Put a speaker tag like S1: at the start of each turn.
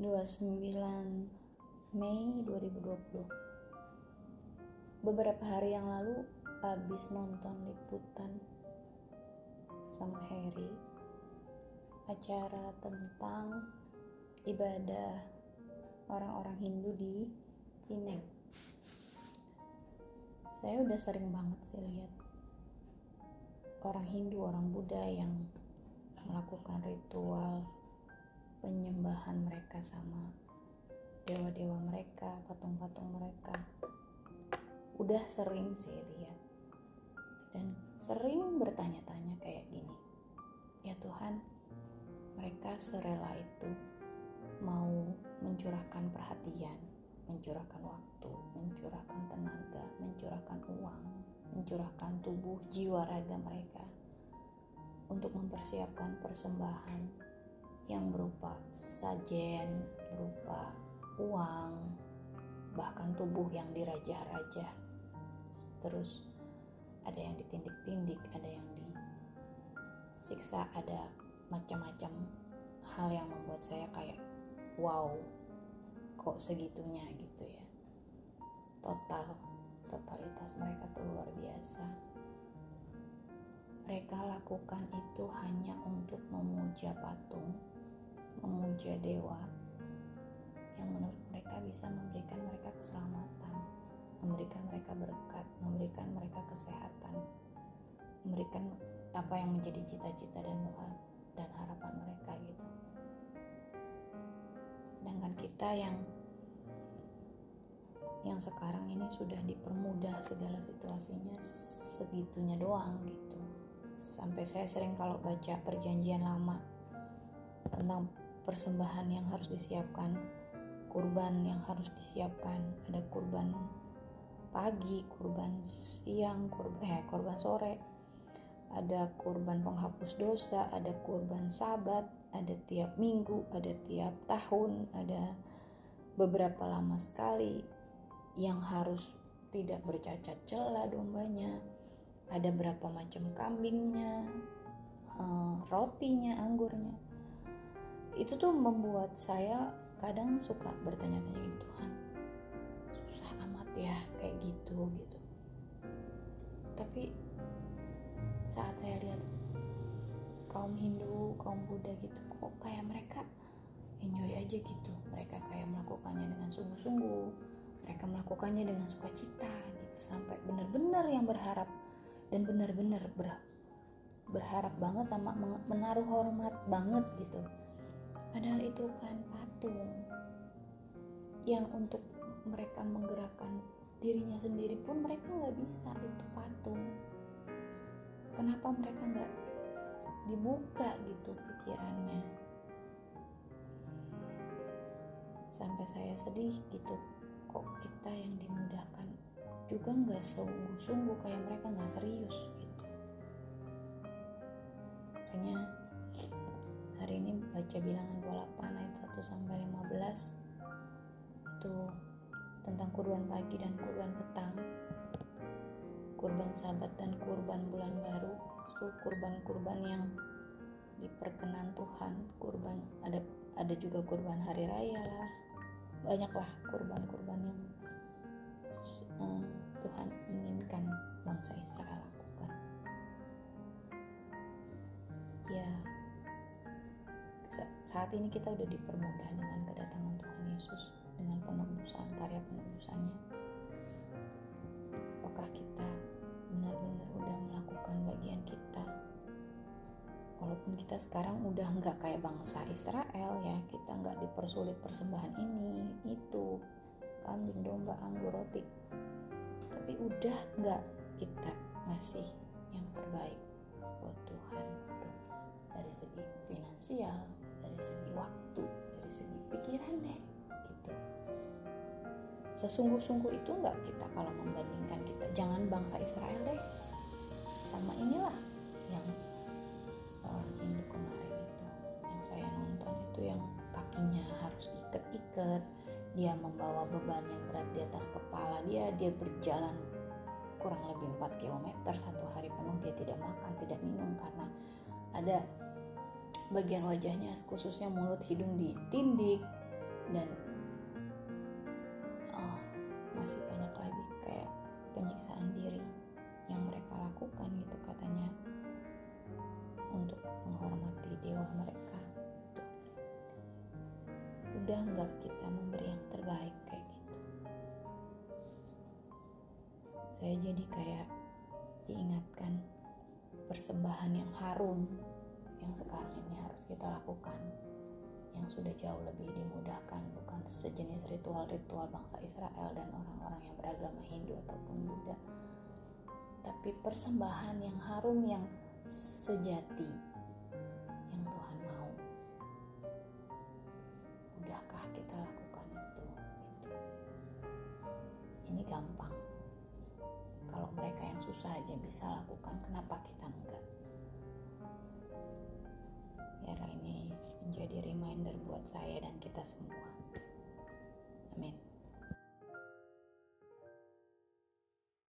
S1: 29 Mei 2020 Beberapa hari yang lalu habis nonton liputan sama Harry acara tentang ibadah orang-orang Hindu di Inem. Saya udah sering banget sih lihat orang Hindu, orang Buddha yang melakukan ritual penyembahan mereka sama dewa-dewa mereka, patung-patung mereka. Udah sering sih lihat dan sering bertanya-tanya kayak gini. Ya Tuhan, mereka serela itu mau mencurahkan perhatian, mencurahkan waktu, mencurahkan tenaga, mencurahkan uang, mencurahkan tubuh, jiwa, raga mereka untuk mempersiapkan persembahan yang berupa sajen, berupa uang, bahkan tubuh yang dirajah-rajah. Terus ada yang ditindik-tindik, ada yang disiksa, ada macam-macam hal yang membuat saya kayak wow, kok segitunya gitu ya. Total, totalitas mereka tuh luar biasa mereka lakukan itu hanya untuk memuja patung, memuja dewa yang menurut mereka bisa memberikan mereka keselamatan, memberikan mereka berkat, memberikan mereka kesehatan, memberikan apa yang menjadi cita-cita dan doa dan harapan mereka gitu. Sedangkan kita yang yang sekarang ini sudah dipermudah segala situasinya segitunya doang gitu sampai saya sering kalau baca perjanjian lama tentang persembahan yang harus disiapkan kurban yang harus disiapkan. Ada kurban pagi kurban siang kurban eh kurban sore. Ada kurban penghapus dosa ada kurban sabat ada tiap minggu ada tiap tahun ada beberapa lama sekali yang harus tidak bercacat celah dombanya. Ada berapa macam kambingnya uh, rotinya anggurnya itu tuh membuat saya kadang suka bertanya-tanya Tuhan susah amat ya kayak gitu gitu. Tapi saat saya lihat kaum Hindu kaum Buddha gitu kok kayak mereka enjoy aja gitu. Mereka kayak melakukannya dengan sungguh-sungguh mereka melakukannya dengan sukacita gitu sampai benar-benar yang berharap dan benar-benar ber, berharap banget sama menaruh hormat banget gitu padahal itu kan patung yang untuk mereka menggerakkan dirinya sendiri pun mereka nggak bisa itu patung. Kenapa mereka nggak dibuka gitu pikirannya? Sampai saya sedih gitu kok kita yang dimudahkan juga nggak sungguh-sungguh kayak mereka nggak serius baca bilangan 28 ayat 1 sampai 15 itu tentang kurban pagi dan kurban petang kurban sabat dan kurban bulan baru. Itu kurban-kurban yang diperkenan Tuhan. Kurban ada ada juga kurban hari raya lah. Banyaklah kurban-kurban yang saat ini kita udah dipermudah dengan kedatangan Tuhan Yesus dengan penebusan karya penebusannya. Apakah kita benar-benar udah melakukan bagian kita? Walaupun kita sekarang udah nggak kayak bangsa Israel ya, kita nggak dipersulit persembahan ini, itu, kambing, domba, anggur, roti. Tapi udah nggak kita ngasih yang terbaik buat Tuhan gitu. Dari segi finansial, dari segi waktu, dari segi pikiran deh gitu. Sesungguh-sungguh itu nggak kita kalau membandingkan kita. Jangan bangsa Israel deh. Sama inilah yang orang Hindu kemarin itu yang saya nonton itu yang kakinya harus diikat-ikat dia membawa beban yang berat di atas kepala dia dia berjalan kurang lebih 4 km satu hari penuh dia tidak makan tidak minum karena ada bagian wajahnya khususnya mulut hidung ditindik dan oh, masih banyak lagi kayak penyiksaan diri yang mereka lakukan gitu katanya untuk menghormati dewa mereka. Udah nggak kita memberi yang terbaik kayak gitu. Saya jadi kayak diingatkan persembahan yang harum yang sekarang ini harus kita lakukan yang sudah jauh lebih dimudahkan bukan sejenis ritual-ritual bangsa Israel dan orang-orang yang beragama Hindu ataupun Buddha tapi persembahan yang harum yang sejati yang Tuhan mau. Udahkah kita lakukan itu. Ini gampang mereka yang susah aja bisa lakukan kenapa kita enggak? Biar ini menjadi reminder buat saya dan kita semua